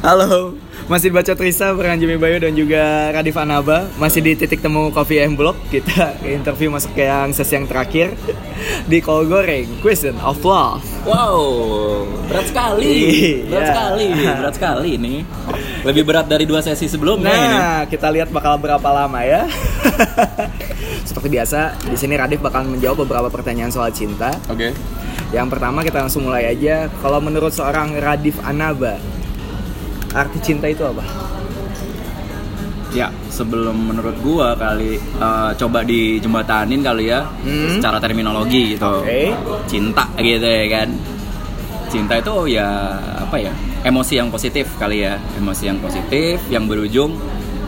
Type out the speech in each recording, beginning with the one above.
Halo, masih baca Trisa bersama Jimmy Bayu dan juga Radif Anaba. Masih di titik temu Coffee M Block. Kita interview masuk ke yang sesi yang terakhir. Di Kol Goreng, Question of Love. Wow, berat sekali, berat Iya. sekali, berat sekali ini. Lebih berat dari dua sesi sebelumnya ini. Nah, kita lihat bakal berapa lama ya. Seperti biasa, di sini Radif bakal menjawab beberapa pertanyaan soal cinta. Oke. Yang pertama kita langsung mulai aja. Kalau menurut seorang Radif Anaba Arti cinta itu apa? Ya, sebelum menurut gua kali eh, coba dijembatanin kali ya Hmm. secara terminologi gitu. Oke. Cinta gitu ya kan. Cinta itu ya apa ya? Emosi yang positif kali ya. Emosi yang positif yang berujung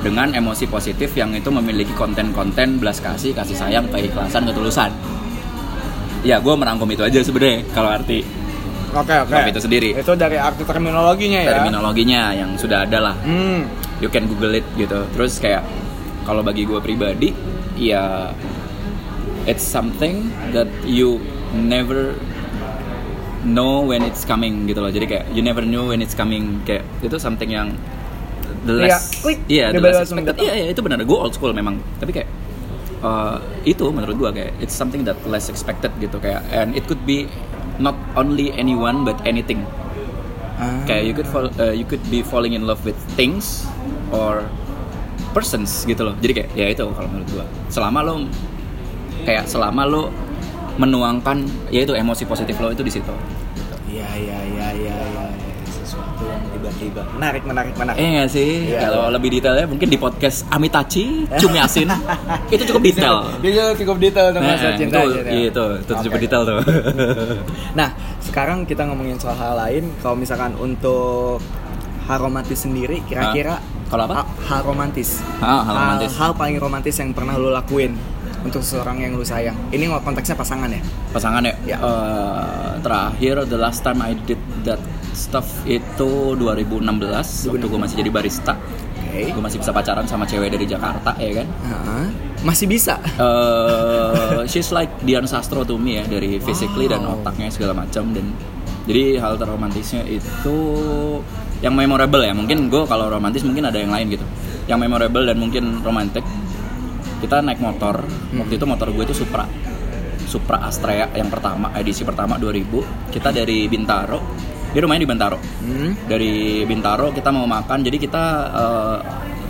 dengan emosi positif yang itu memiliki konten-konten belas kasih, kasih sayang, keikhlasan, ketulusan. Ya, gue merangkum itu aja sebenarnya kalau arti Oke oke Bab itu sendiri. Itu dari arti terminologinya ya terminologinya yang sudah ada lah. Hmm You can Google it gitu. Terus kayak kalau bagi gue pribadi, ya it's something that you never know when it's coming gitu loh. Jadi kayak you never know when it's coming. Kayak itu something yang the Iya, less, iya, the tiba-tiba less langsung expected. Iya, iya, itu benar. Gue old school memang. Tapi kayak uh, itu menurut gue kayak it's something that less expected gitu kayak and it could be not only anyone but anything. Ah. kayak you could fall, uh, you could be falling in love with things or persons gitu loh. Jadi kayak ya itu kalau menurut gua. Selama lo kayak selama lo menuangkan ya itu emosi positif lo itu di situ. Iya iya iya iya iya yang tiba-tiba menarik menarik menarik. eh nggak sih Iya, kalau iya. lebih detailnya mungkin di podcast Amitachi Cumi Asin itu cukup detail Dia cukup detail tentang Nah, masalah cinta. itu, aja, iya, itu, itu cukup Oke. detail tuh. Nah, sekarang kita ngomongin soal hal lain. Kalau misalkan untuk hal romantis sendiri, kira-kira? Kalau apa? ha- Hal romantis. Ah, hal romantis. Hal paling romantis yang pernah lu lakuin untuk seseorang yang lu sayang. Ini konteksnya pasangan ya? Pasangan ya. Ya. Eh, terakhir the last time I did that stuff itu 2016 waktu gue masih jadi barista. Oke. Gue masih bisa pacaran sama cewek dari Jakarta ya kan. Heeh. Masih bisa. eh she's like Dian Sastro to me ya dari physically dan otaknya segala macam dan jadi hal terromantisnya itu yang memorable ya mungkin gue kalau romantis mungkin ada yang lain gitu yang memorable dan mungkin romantis kita naik motor waktu itu motor gue itu Supra Supra Astrea yang pertama edisi pertama 2000 kita dari Bintaro dia rumahnya di Bintaro Hmm. dari Bintaro kita mau makan jadi kita uh,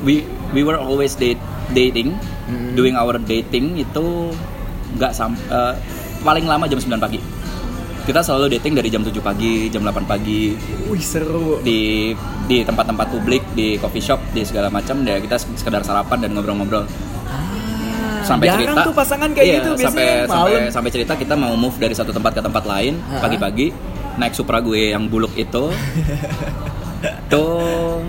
we we were always date, dating Hmm. doing our dating itu nggak sam uh, paling lama jam 9 pagi kita selalu dating dari jam 7 pagi jam 8 pagi Wih seru. di di tempat-tempat publik di coffee shop di segala macam ya kita sekedar sarapan dan ngobrol-ngobrol sampai Jarang cerita tuh pasangan kayak Iya, gitu sampai biasanya sampai malam. sampai cerita kita mau move dari satu tempat ke tempat lain pagi-pagi naik Supra gue yang buluk itu. Tuh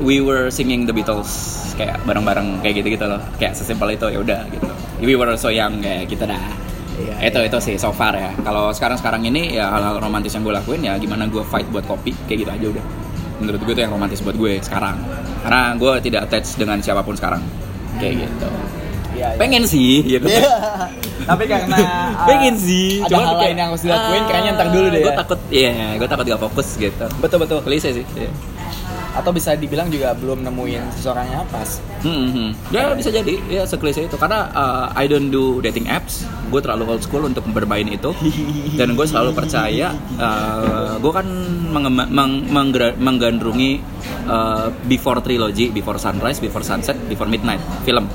we were singing the Beatles kayak bareng-bareng kayak gitu-gitu loh. Kayak sesimpel itu ya udah gitu. We were so young kayak gitu dah. Iya, itu itu sih so far ya. Kalau sekarang sekarang ini ya hal-hal romantis yang gue lakuin ya gimana gue fight buat kopi kayak gitu aja udah. Menurut gue itu yang romantis buat gue sekarang. Karena gue tidak attach dengan siapa pun sekarang kayak gitu Iya, iya. pengen sih gitu Iya. Tapi karena uh, pengen sih ada hal lain yang harus dilakuin, kayaknya ntar dulu deh gue ya. takut iya gue takut gak fokus gitu Betul betul. klise sih iya. Atau bisa dibilang juga belum nemuin seseorang yang pas. Hmm, hmm. ya bisa jadi ya seklise itu karena uh, I don't do dating apps gue terlalu old school untuk bermain itu dan gue selalu percaya uh, gue kan mengema- meng- menggra- menggandrungi uh, before trilogy before sunrise before sunset before midnight film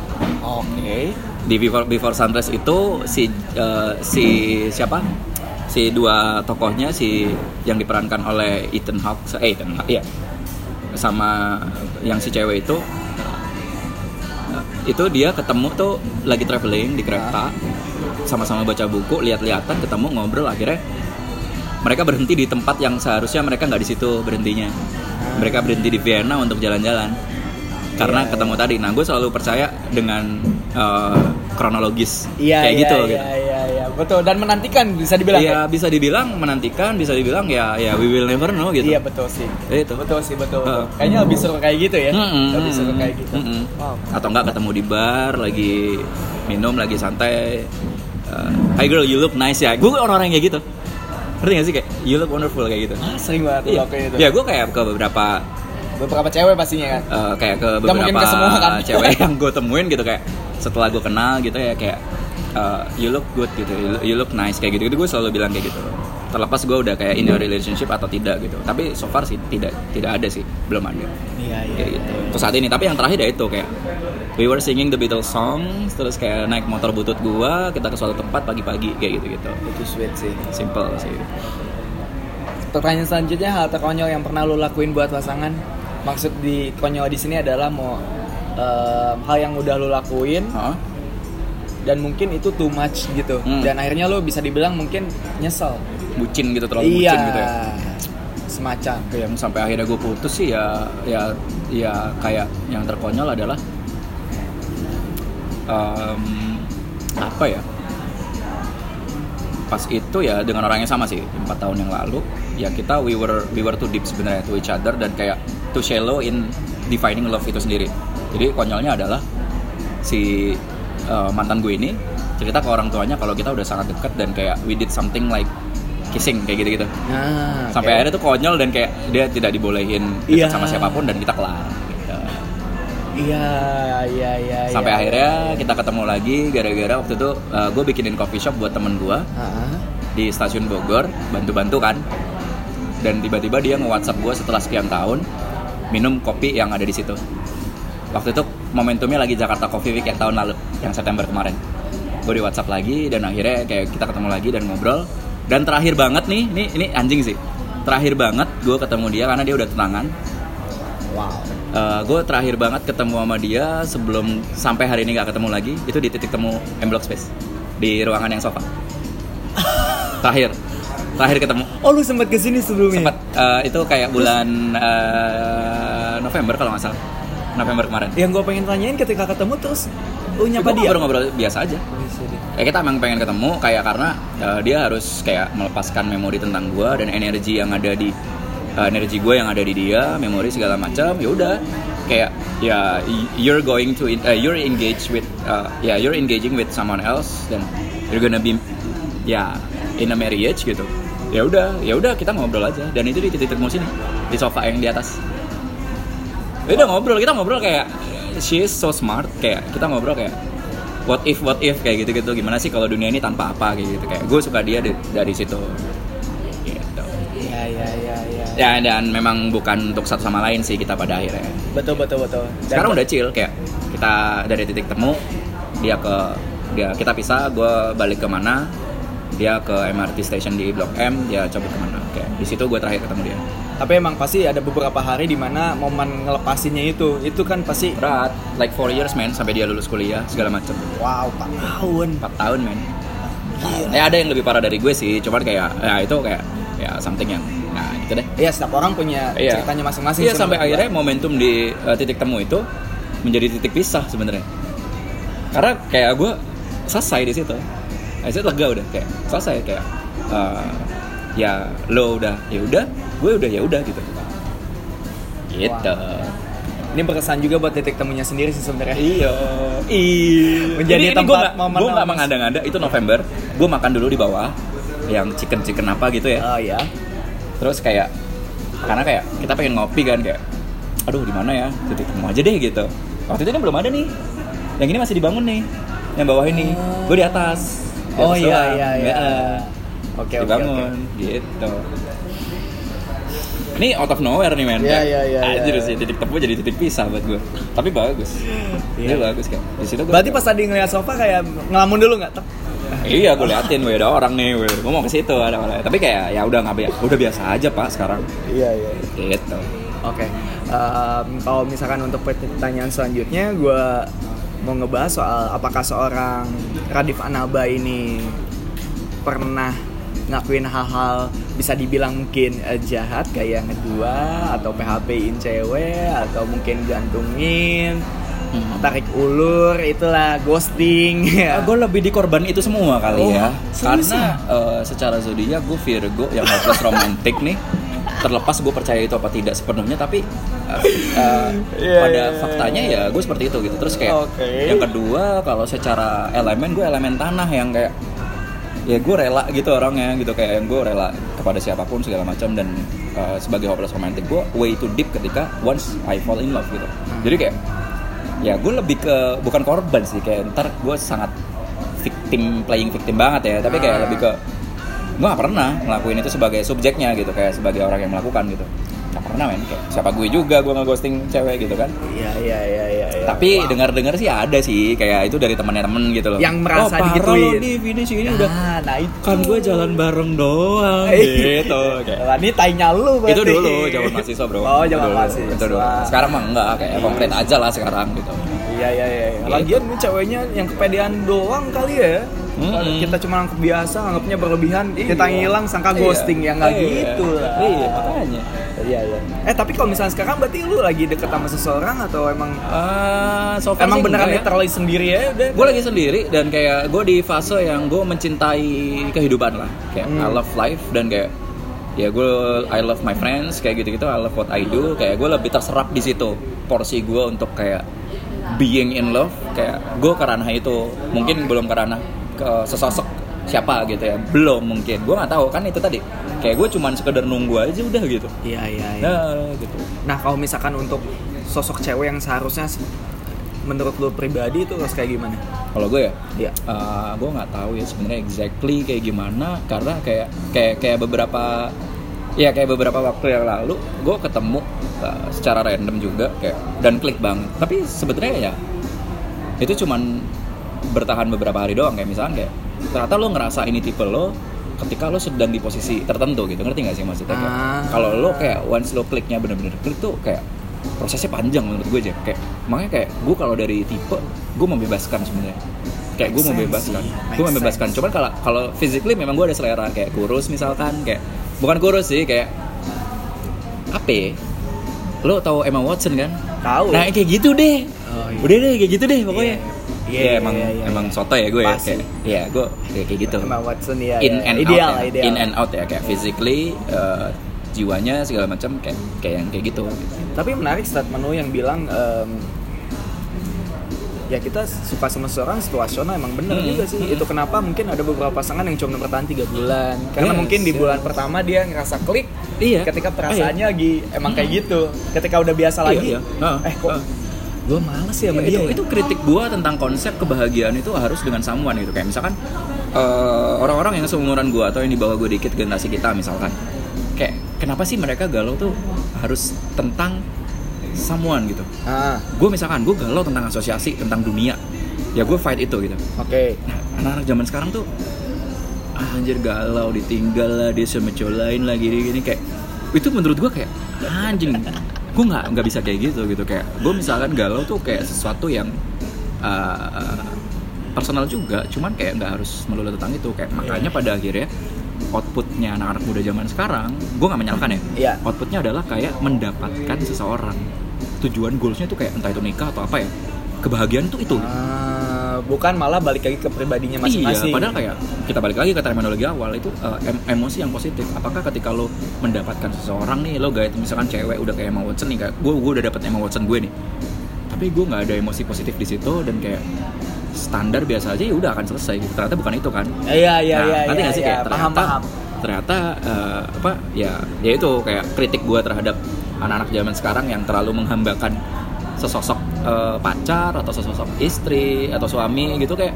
Oke. di before before sunrise itu si uh, si siapa? Si dua tokohnya si yang diperankan oleh Ethan Hawke eh Ethan Hawke iya. Sama yang si cewek itu. Uh, itu dia ketemu tuh lagi traveling di kereta sama-sama baca buku lihat-lihatan ketemu ngobrol akhirnya mereka berhenti di tempat yang seharusnya mereka nggak di situ berhentinya. Mereka berhenti di Vienna untuk jalan-jalan karena Iya, ketemu tadi nah gue selalu percaya dengan uh, kronologis Iya, kayak iya, gitu iya, gitu iya, iya, betul. Dan menantikan bisa dibilang. ya bisa dibilang menantikan bisa dibilang ya ya we will never know gitu Iya betul sih. itu Betul sih betul. betul. Uh. Kayaknya lebih seru kayak gitu ya. Mm-mm, Lebih seru kayak gitu. mm-mm. Wow. atau enggak ketemu di bar lagi minum lagi santai uh, hi girl you look nice ya gue orang-orang kayak gitu ngerti gak sih kayak you look wonderful kayak gitu Ah, sering banget iya kayak gitu. ya gue kayak ke beberapa beberapa cewek pastinya kan. Eh, kayak ke mungkin beberapa ke semua, kan? cewek yang gue temuin gitu kayak setelah gue kenal gitu ya kayak eh, you look good gitu you look, you look nice kayak gitu gitu gue selalu bilang kayak gitu. Terlepas gue udah kayak in a relationship atau tidak gitu. Tapi so far sih tidak tidak ada sih belum ada. Iya kayak gitu. Untuk saat ini. Tapi yang terakhir ya itu kayak we were singing the Beatles song terus kayak naik motor butut gua kita ke suatu tempat pagi-pagi kayak gitu gitu itu sweet sih. Simple sih. Pertanyaan selanjutnya hal terkonyol yang pernah lo lakuin buat pasangan maksud di konyol di sini adalah mau em, hal yang udah lo lakuin Hah? dan mungkin itu too much gitu. Hmm. dan akhirnya lo bisa dibilang mungkin nyesel. Bucin gitu terlalu iya. bucin gitu ya? Semacam. Yang sampai akhirnya gue putus sih ya ya ya kayak yang terkonyol adalah em, apa ya? Pas itu ya dengan orang yang sama sih empat tahun yang lalu ya kita we were we were too deep sebenarnya to each other dan kayak too shallow in defining love itu sendiri jadi konyolnya adalah si eh, mantan gue ini cerita ke orang tuanya kalau kita udah sangat dekat dan kayak we did something like kissing kayak gitu-gitu nah, sampai akhirnya tuh konyol dan kayak dia tidak dibolehin dekat Iya. sama siapa pun dan kita kelar gitu. iya iya iya sampai iya, akhirnya iya. kita ketemu lagi gara-gara waktu itu gue bikinin coffee shop buat temen gue Ah, di stasiun Bogor bantu-bantu kan dan tiba-tiba dia nge-WhatsApp gue setelah sekian tahun minum kopi yang ada di situ. Waktu itu momentumnya lagi Jakarta Coffee Week yang tahun lalu yang September kemarin. Gue di WhatsApp lagi dan akhirnya kayak kita ketemu lagi dan ngobrol. Dan terakhir banget nih ini ini anjing sih. Terakhir banget gue ketemu dia karena dia udah tunangan. Wow. Gue terakhir banget ketemu sama dia sebelum sampai hari ini nggak ketemu lagi itu di titik temu M Block Space di ruangan yang sofa. Terakhir terakhir ketemu. Oh lu sempat ke sini sebelumnya? Sempat eh, itu kayak bulan eh, November kalau nggak salah. November kemarin. Yang gue pengen tanyain ketika ketemu terus lu nyapa dia? ngobrol-ngobrol biasa aja. Ya kita emang pengen ketemu kayak karena eh, dia harus kayak melepaskan memori tentang gua dan energi yang ada di eh, energi gue yang ada di dia memori segala macam ya udah. Kayak ya you're going to eh, you're engaged with eh, ya you're engaging with someone else dan you're gonna be ya in a marriage gitu. Ya udah ya udah kita ngobrol aja. Dan itu di titik temu sini di sofa yang di atas. Ya udah ngobrol kita ngobrol kayak she is so smart kayak kita ngobrol kayak what if what if kayak gitu gitu gimana sih kalau dunia ini tanpa apa kayak gitu kayak gue suka dia di- dari situ. Gitu. Iya iya iya iya ya dan memang bukan untuk satu sama lain sih kita pada akhirnya. Betul betul betul. Dan- sekarang udah chill kayak kita dari titik temu dia ke dia kita pisah gue balik ke mana dia ke MRT station di Blok M dia coba ke mana kayak di situ gue terakhir ketemu dia tapi emang pasti ada beberapa hari di mana momen ngelepasinnya itu itu kan pasti berat like four years man sampai dia lulus kuliah segala macam wow 4 tahun 4 tahun men ya ada yang lebih parah dari gue sih cuman kayak ya itu kayak ya something yang nah gitu deh Iya setiap orang punya Iya. ceritanya masing-masing Iya sampai akhirnya gua. momentum di uh, titik temu itu menjadi titik pisah sebenarnya. Karena kayak gue selesai di situ. Itu lega udah kayak selesai kayak uh, ya lo udah ya udah gue udah ya udah gitu. Gitu. ini berkesan juga buat titik temunya sendiri sih sebenarnya Iya. Iya. Menjadi ini, tempat gue gak, momen gue gak emas. mengada-ngada itu November. Gue makan dulu di bawah yang chicken chicken apa gitu ya. oh ya terus kayak karena kayak kita pengen ngopi kan kayak aduh di mana ya titik temu aja deh gitu waktu itu ini belum ada nih yang ini masih dibangun nih yang bawah ini gue di atas oh iya iya iya. Ya, oke oke dibangun gitu. Ini out of nowhere nih men. Iya, Kayak, iya, iya, anjir iya. sih titik temu jadi titik pisah buat gue tapi bagus. Iya. Iya bagus kan di situ gue berarti pas tadi ngeliat sofa kayak ngelamun dulu nggak iya gue liatin weh ada orang nih gue mau ke situ ada orang tapi kayak ya udah nggak bi- udah biasa aja pak sekarang. Iya iya. Gitu. Oke, Em, kalau misalkan untuk pertanyaan selanjutnya, gue mau ngebahas soal apakah seorang Radif Anaba ini pernah ngakuin hal-hal bisa dibilang mungkin eh, jahat kayak ngedua atau PHP-in cewek atau mungkin gantungin, Hmm. tarik ulur, itulah ghosting. ya. gue lebih di korban itu semua kali Oh, ya karena eh, secara zodiak gue Virgo yang hopeless romantic nih terlepas gue percaya itu apa tidak sepenuhnya tapi eh, eh, Iya, pada iya, iya, faktanya ya gue seperti itu gitu. Terus kayak Oke. yang kedua kalau secara elemen gue elemen tanah yang kayak ya gue rela gitu orangnya gitu. Kayak yang gue rela kepada siapa pun segala macam dan uh, sebagai hopeless romantic gue way too deep ketika once I fall in love gitu. Jadi kayak ya gue lebih ke bukan korban sih kayak ntar gue sangat victim playing victim banget ya. Tapi kayak Ah. lebih ke gue gak pernah ngelakuin itu sebagai subjeknya gitu kayak sebagai orang yang melakukan gitu gak pernah men kayak siapa gue juga gue ngeghosting cewek gitu kan Iya iya iya iya. iya. tapi Wow. dengar-dengar sih ada sih kayak itu dari temannya temen gitu loh Yang merasa oh, digituin. lo nih ini sih ini udah Nah, nah itu. kan gue jalan bareng doang gitu kayak Lah, ini tainya lu berarti. itu dulu zaman mahasiswa bro Oh, zaman dulu, mahasiswa. itu dulu. sekarang mah enggak kayak konkret aja lah sekarang gitu Iya iya iya. Gitu. Lagian ini ceweknya yang kepedean doang kali ya. Mm-mm. Kita cuma anggap biasa, anggapnya berlebihan. Kita Iya. ngilang sangka Iya. ghosting ya nggak Iya. gitu lah. iya makanya Iya iya. Eh tapi kalau misalnya sekarang berarti lu lagi deket sama seseorang atau emang Eh, so far emang beneran ya. literally sendiri ya udah? gue lagi sendiri dan kayak gue di fase yang gue mencintai kehidupan lah kayak Hmm. I love life dan kayak ya gue I love my friends kayak gitu gitu I love what I do kayak gue lebih terserap di situ porsi gue untuk kayak being in love kayak gue ke ranah itu mungkin belum ke ranah ke sesosok siapa gitu ya. Belum mungkin. Gue nggak tahu. Kan itu tadi. Kayak gue cuman sekedar nunggu aja udah gitu. Iya iya iya. nah gitu. Nah kalau misalkan untuk sosok cewek yang seharusnya se- menurut lu pribadi itu harus kayak gimana? kalau gue ya? Iya. uh, gue nggak tahu ya sebenarnya exactly kayak gimana. Karena kayak kayak kayak beberapa ya kayak beberapa waktu yang lalu gue ketemu uh, secara random juga kayak dan klik banget. Tapi sebetulnya ya itu cuman bertahan beberapa hari doang kayak misalnya kayak ternyata lo ngerasa ini tipe lo ketika lo sedang di posisi tertentu gitu. Ngerti gak sih maksudnya? Kayak Ah. kalau lo kayak once lo kliknya bener-bener klik tuh kayak prosesnya panjang menurut gue aja kayak makanya kayak gue kalau dari tipe gue membebaskan sebenarnya. Kayak gue sense membebaskan. gue membebaskan. cuman kalau kalau physically memang gue ada selera kayak kurus misalkan kayak bukan kurus sih kayak apa lo tau Emma Watson kan? Tahu. nah kayak gitu deh. Oh, iya. udah deh kayak gitu deh pokoknya. Iya, Iya, iya, emang iya, iya, emang iya. soto ya gue ya kayak ya gue kayak kayak gitu Emma Watson ya. in ya. and ideal out ya. ideal. in and out ya kayak physically uh, jiwanya segala macam kayak kayak yang kayak gitu Tapi menarik statement lu yang bilang em, ya kita suka sama seseorang situasional emang bener Hmm, juga sih. hmm. Itu kenapa mungkin ada beberapa pasangan yang cuma bertahan tiga bulan. Karena Yes, mungkin di yes. bulan pertama dia ngerasa klik. Iya. Ketika perasaannya lagi emang kayak gitu. Ketika udah biasa Iya, lagi, iya. Ah, eh kok ah. Gue males ya sama Ya, dia. itu. ya? itu kritik gua tentang konsep kebahagiaan itu harus dengan someone gitu. Kayak misalkan eh, orang-orang yang seumuran gua atau yang di bawah gue dikit generasi kita misalkan. Kayak kenapa sih mereka galau tuh harus tentang someone gitu? Ah, gue misalkan gue galau tentang asosiasi tentang dunia. Ya gue fight itu gitu. Oke. Nah, anak-anak zaman sekarang tuh ah, anjir galau ditinggal lah dia sama cowok lain lah gini gini. Kayak itu menurut gua kayak anjing gue nggak nggak bisa kayak gitu gitu. Kayak gue misalkan galau tuh kayak sesuatu yang uh, personal juga. Cuman kayak nggak harus melulu tentang itu. Kayak makanya pada akhirnya outputnya anak-anak muda zaman sekarang gue nggak menyalahkan ya. Iya. outputnya adalah kayak mendapatkan seseorang. Tujuan goalsnya tuh kayak entah itu nikah atau apa ya. Kebahagiaan tuh itu. Ah, bukan malah balik lagi ke pribadinya masing-masing. Iya, padahal kayak kita balik lagi ke terminologi awal itu uh, em- emosi yang positif. Apakah ketika lo mendapatkan seseorang nih, lo gak misalkan cewek udah kayak Emma Watson nih, kayak gue gue udah dapet Emma Watson gue nih, tapi gue nggak ada emosi positif di situ dan kayak standar biasa aja ya udah akan selesai. Gitu. Ternyata bukan itu kan? Iya iya Nah, iya. nanti iya, sih iya. kayak ternyata paham paham. ternyata uh, apa ya ya itu kayak kritik gue terhadap anak-anak zaman sekarang yang terlalu menghambakan sesosok uh, pacar atau sesosok istri atau suami gitu kayak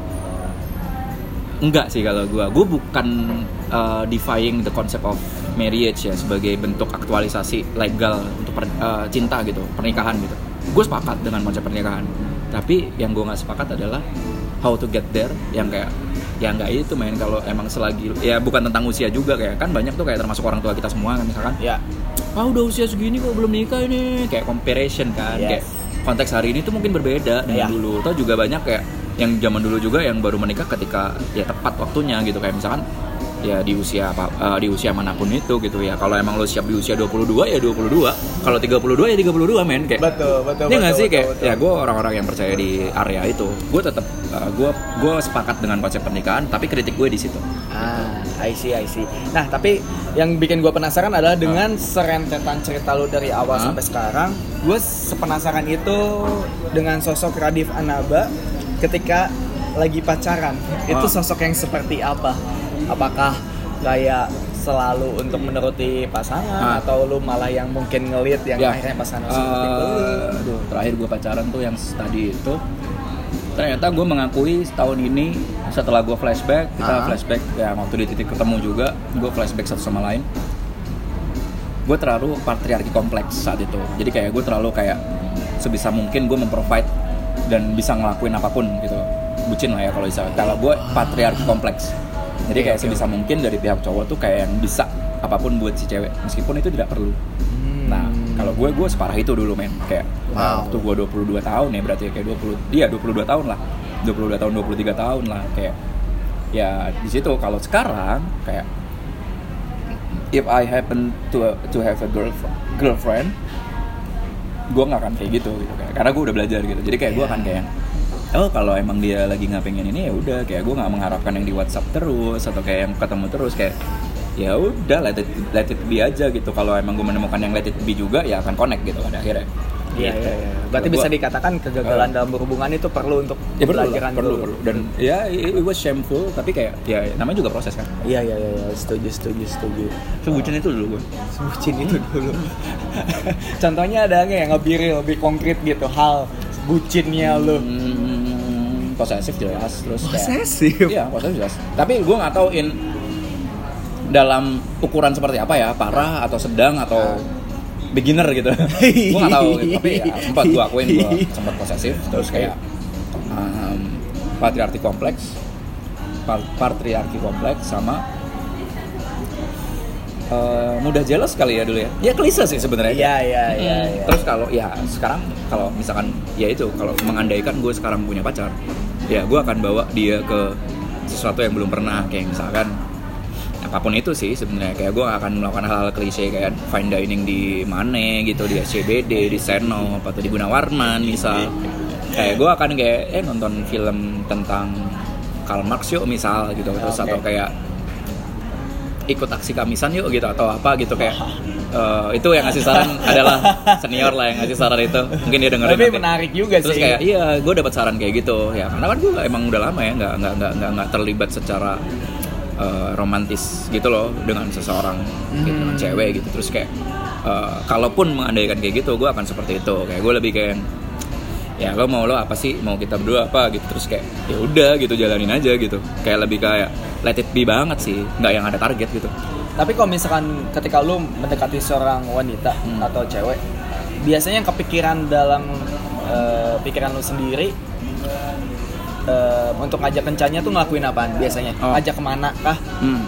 enggak sih kalau gue gue bukan uh, defying the concept of marriage ya sebagai bentuk aktualisasi legal untuk per- uh, cinta gitu pernikahan gitu. Gue sepakat dengan konsep pernikahan. Tapi yang gue nggak sepakat adalah how to get there yang kayak ya nggak itu main kalau emang selagi ya bukan tentang usia juga kayak kan banyak tuh kayak termasuk orang tua kita semua kan misalkan Ya. ah udah usia segini kok belum nikah ini. Kayak comparison kan Yes. kayak konteks hari ini tuh mungkin berbeda dengan Iya. dulu atau juga banyak kayak yang zaman dulu juga yang baru menikah ketika ya tepat waktunya gitu kayak misalkan ya di usia apa eh, di usia mana pun itu gitu ya kalau emang lo siap di usia 22 ya 22 kalau 32 ya 32 men kayak Betul betul. Iya nggak sih betul, kayak betul. ya gue orang-orang yang percaya di area itu gue tetap gue gue sepakat dengan konsep pernikahan tapi kritik gue di situ Ah, I see, I see. Nah, tapi yang bikin gue penasaran adalah dengan serentetan cerita lo dari awal Hah? sampai sekarang, gue sepenasaran itu dengan sosok Radif Anaba ketika lagi pacaran. Itu Ah. sosok yang seperti apa? Apakah kayak selalu untuk menuruti pasangan Ah. atau lu malah yang mungkin ngelit yang Ya. akhirnya pasangan? Eh, aduh, terakhir gue pacaran tuh yang tadi itu ternyata gue mengakui setahun ini setelah gue flashback kita Ah. flashback ya waktu di titik ketemu juga gue flashback satu sama lain gue terlalu patriarki kompleks saat itu. Jadi kayak gue terlalu kayak sebisa mungkin gue memprovide dan bisa ngelakuin apa pun gitu. Bucin lah ya kalau bisa. Kalau gue patriarki kompleks. Jadi Oke, kayak sebisa mungkin dari pihak cowok tuh kayak yang bisa apa pun buat si cewek. Meskipun itu tidak perlu. Hmm. Nah, kalau gue gue separah itu dulu men. Kayak Wow. waktu gue 22 tahun ya berarti kayak 20 dia 22 tahun lah. 22 tahun 23 tahun lah. Kayak ya di situ. Kalau sekarang kayak if I happen to to have a girl girlfriend gue nggak akan kayak gitu gitu. Kayak karena gue udah belajar gitu. Jadi kayak gue Iya. akan kayak oh kalau emang dia lagi nggak pengen ini ya udah. Kayak gue nggak mengharapkan yang di WhatsApp terus atau kayak yang ketemu terus kayak ya udah let it, let it be aja gitu. Kalau emang gue menemukan yang let it be juga ya akan connect gitu pada akhirnya Iya, Gitu. iya, iya. Berarti bisa dikatakan kegagalan Eh. dalam berhubungan itu perlu untuk ya perlu pembelajaran perlu dulu. perlu dan ya it, it was shameful tapi kayak ya namanya juga proses kan Iya, iya, iya, iya. setuju, setuju, setuju. sebutin itu dulu gue Bucin itu dulu. Contohnya ada nggak yang lebih real, lebih konkret gitu hal bucinnya lu? Hmm, posesif jelas terus kayak Posesif. iya posesif jelas tapi gue nggak tahu in dalam ukuran seperti apa ya parah atau sedang atau beginner gitu gue nggak tahu gitu. tapi ya sempat gue akuin gue sempat posesif terus kayak um, patriarki kompleks patriarki kompleks sama uh, mudah jelas kali ya dulu ya ya klise sih sebenarnya Iya, iya, iya. Hmm. iya. Terus kalau ya sekarang kalau misalkan ya itu kalau mengandaikan gue sekarang punya pacar, ya gue akan bawa dia ke sesuatu yang belum pernah kayak misalkan apa pun itu sih sebenarnya kayak gue akan melakukan hal-hal klise kayak fine dining di mana gitu di SCBD di Seno atau di Gunawarman misal kayak gue akan kayak eh nonton film tentang Karl Marx yuk misal gitu terus Oke. atau kayak ikut aksi kamisan yuk gitu atau apa gitu kayak eh, itu yang ngasih saran adalah senior lah yang ngasih saran itu mungkin dia dengerin Tapi nanti. menarik juga terus sih. kayak iya gue dapat saran kayak gitu ya karena kan gue emang udah lama ya nggak nggak nggak nggak terlibat secara eh, romantis gitu loh dengan seseorang gitu, dengan Hmm. cewek gitu. Terus kayak eh, kalaupun mengandaikan kayak gitu gue akan seperti itu. Kayak gue lebih kayak ya lo mau lo apa sih? Mau kita berdua apa? Gitu. Terus kayak ya udah gitu jalanin aja gitu. Kayak lebih kayak let it be banget sih. Nggak yang ada target gitu. Tapi kalau misalkan ketika lu mendekati seorang wanita Hmm. atau cewek, biasanya yang kepikiran dalam eh, pikiran lu sendiri eh, untuk ngajak kencannya tuh ngelakuin apaan biasanya? Oh. Ngajak ke mana kah? hmm.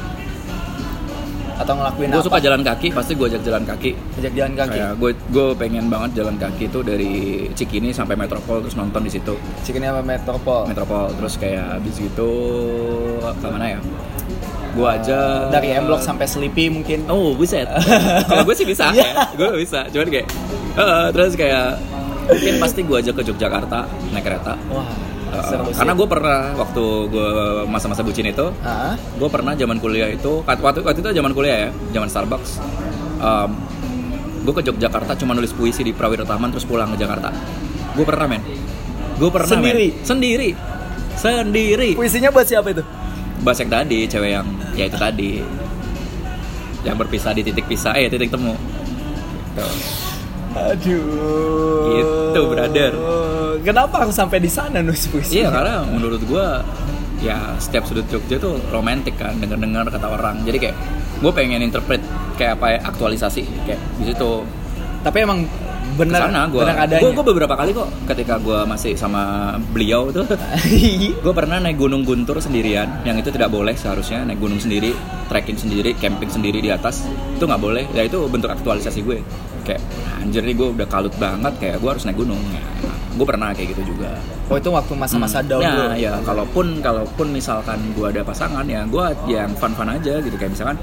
Atau ngelakuin gue apa? suka jalan kaki pasti gue ajak jalan kaki Ngajak jalan kaki. kayak gue gue pengen banget jalan kaki tuh dari Cikini sampai Metropol terus nonton di situ Cikin apa Metropol? Metropol terus kayak habis gitu ke mana ya gue aja Dari M Block sampai Sleepy mungkin. Oh, buset. Kalau gue sih bisa ya. Gue bisa. Cuman kayak eh, terus kayak mungkin pasti gue ajak ke Yogyakarta naik kereta. Wah, Sih. karena gue pernah waktu gue masa-masa bucin itu, Ah, gue pernah zaman kuliah itu waktu waktu itu zaman kuliah ya, zaman Starbucks. gue ke Yogyakarta cuma nulis puisi di Prawira Taman terus pulang ke Jakarta. Gue pernah men. Gue pernah Sendiri? men. Sendiri. Sendiri. puisinya buat siapa itu? Bahas yang tadi, cewek yang ya itu tadi yang berpisah di titik pisah, eh titik temu. Gitu. Aduh. Gitu, brother. Kenapa harus sampai di sana nulis puisi? Iya karena menurut gua ya setiap sudut Jogja tuh romantis kan denger-dengar kata orang. Jadi kayak gue pengen interpret kayak apa ya aktualisasi. Kayak di situ. Tapi emang ke sana gue gue gue beberapa kali kok ketika gue masih sama beliau tuh. Gue pernah naik gunung guntur sendirian. Yang itu tidak boleh seharusnya naik gunung sendiri trekking sendiri camping sendiri di atas. Itu nggak boleh. Ya itu bentuk aktualisasi gue. Kayak anjir nih gue udah kalut banget kayak gue harus naik gunung ya, gue pernah kayak gitu juga oh itu waktu masa-masa Hmm. down ya, dulu. ya kalaupun kalaupun misalkan gue ada pasangan ya gue yang fun fun aja gitu kayak misalkan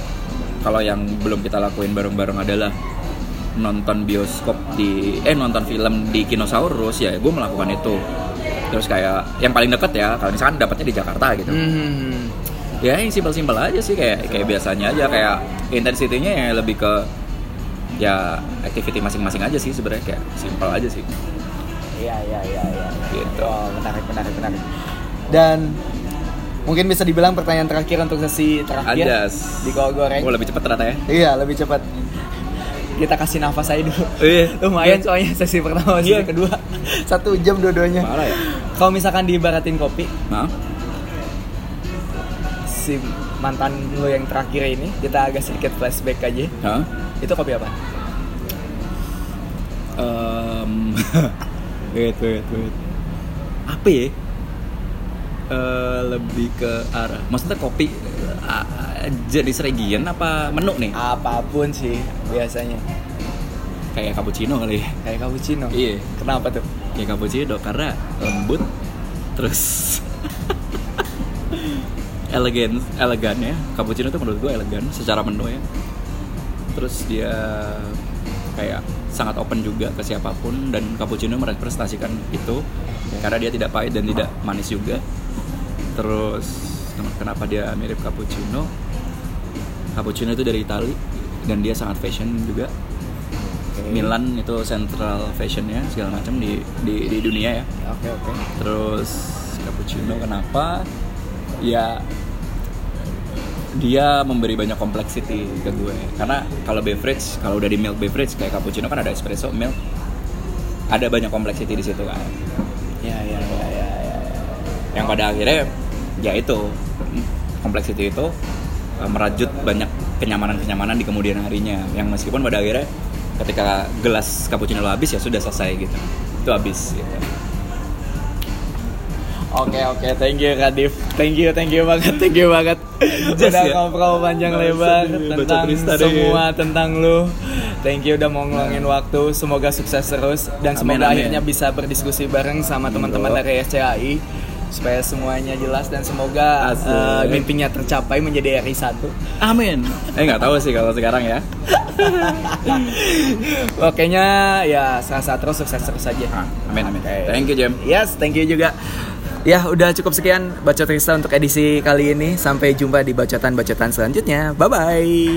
kalau yang belum kita lakuin bareng-bareng adalah nonton bioskop di eh nonton film di Kinosaurus ya gue melakukan itu terus kayak yang paling deket ya kalau misalkan dapatnya di Jakarta gitu Hmm. ya yang simpel-simpel aja sih kayak kayak biasanya aja kayak intensitinya ya lebih ke ya activity masing-masing aja sih sebenarnya kayak simpel aja sih Iya iya iya iya. Gitu. Oh, menarik menarik menarik. Dan Mungkin bisa dibilang pertanyaan terakhir untuk sesi terakhir Adas. di kol goreng. Oh lebih cepat ternyata ya. Iya, lebih cepat. Kita kasih nafas aja dulu. Iya. Lumayan soalnya sesi pertama, sesi Iya. kedua. Satu jam dua-duanya. Ya. Kalau misalkan diibaratin kopi, Maaf. si mantan lo yang terakhir ini, kita agak sedikit flashback aja. Hah? Itu kopi apa? Em, wait, wait, wait. Apa ya? Eh, lebih ke arah, maksudnya kopi uh, jenis region apa menu nih? Apa pun sih biasanya. Kayak cappuccino kali ya? Kayak cappuccino. Iya, Kenapa tuh? kayak cappuccino karena lembut, terus elegan, elegan ya. Cappuccino tuh menurut gue elegan secara menu ya. Terus dia kayak sangat open juga ke siapa pun dan cappuccino merepresentasikan itu karena dia tidak pahit dan tidak manis juga. Terus kenapa dia mirip cappuccino? Cappuccino itu dari Itali dan dia sangat fashion juga. Milan itu central fashionnya segala macam di, di di dunia ya. Oke oke. Terus cappuccino kenapa? Ya dia memberi banyak complexity ke gue. Karena kalau beverage, kalau udah di milk beverage kayak cappuccino kan ada espresso, milk, ada banyak complexity di situ kan. Ya ya ya ya. ya. Yang pada akhirnya ya itu complexity itu eh, merajut banyak kenyamanan-kenyamanan di kemudian harinya. Yang meskipun pada akhirnya ketika gelas cappuccino lo habis ya sudah selesai gitu. Itu habis. Gitu. Oke oke, thank you Kadif. Thank you, thank you banget, thank you banget. Just udah ya. ngobrol panjang Baca lebar tentang semua tentang lu. Thank you udah mau ngeluangin waktu. Semoga sukses terus dan Amin, semoga amin. akhirnya bisa berdiskusi bareng sama teman-teman dari SCAI supaya semuanya jelas dan semoga eh, mimpinya tercapai menjadi RI 1 Amin. Eh nggak tahu sih kalau sekarang ya. Pokoknya ya sehat-sehat terus sukses terus saja. Ah, amin amin. Oke. Thank you Jam. Yes, thank you juga. Ya, udah cukup sekian Bacot Rista untuk edisi kali ini. Sampai jumpa di bacotan-bacotan selanjutnya. Bye-bye.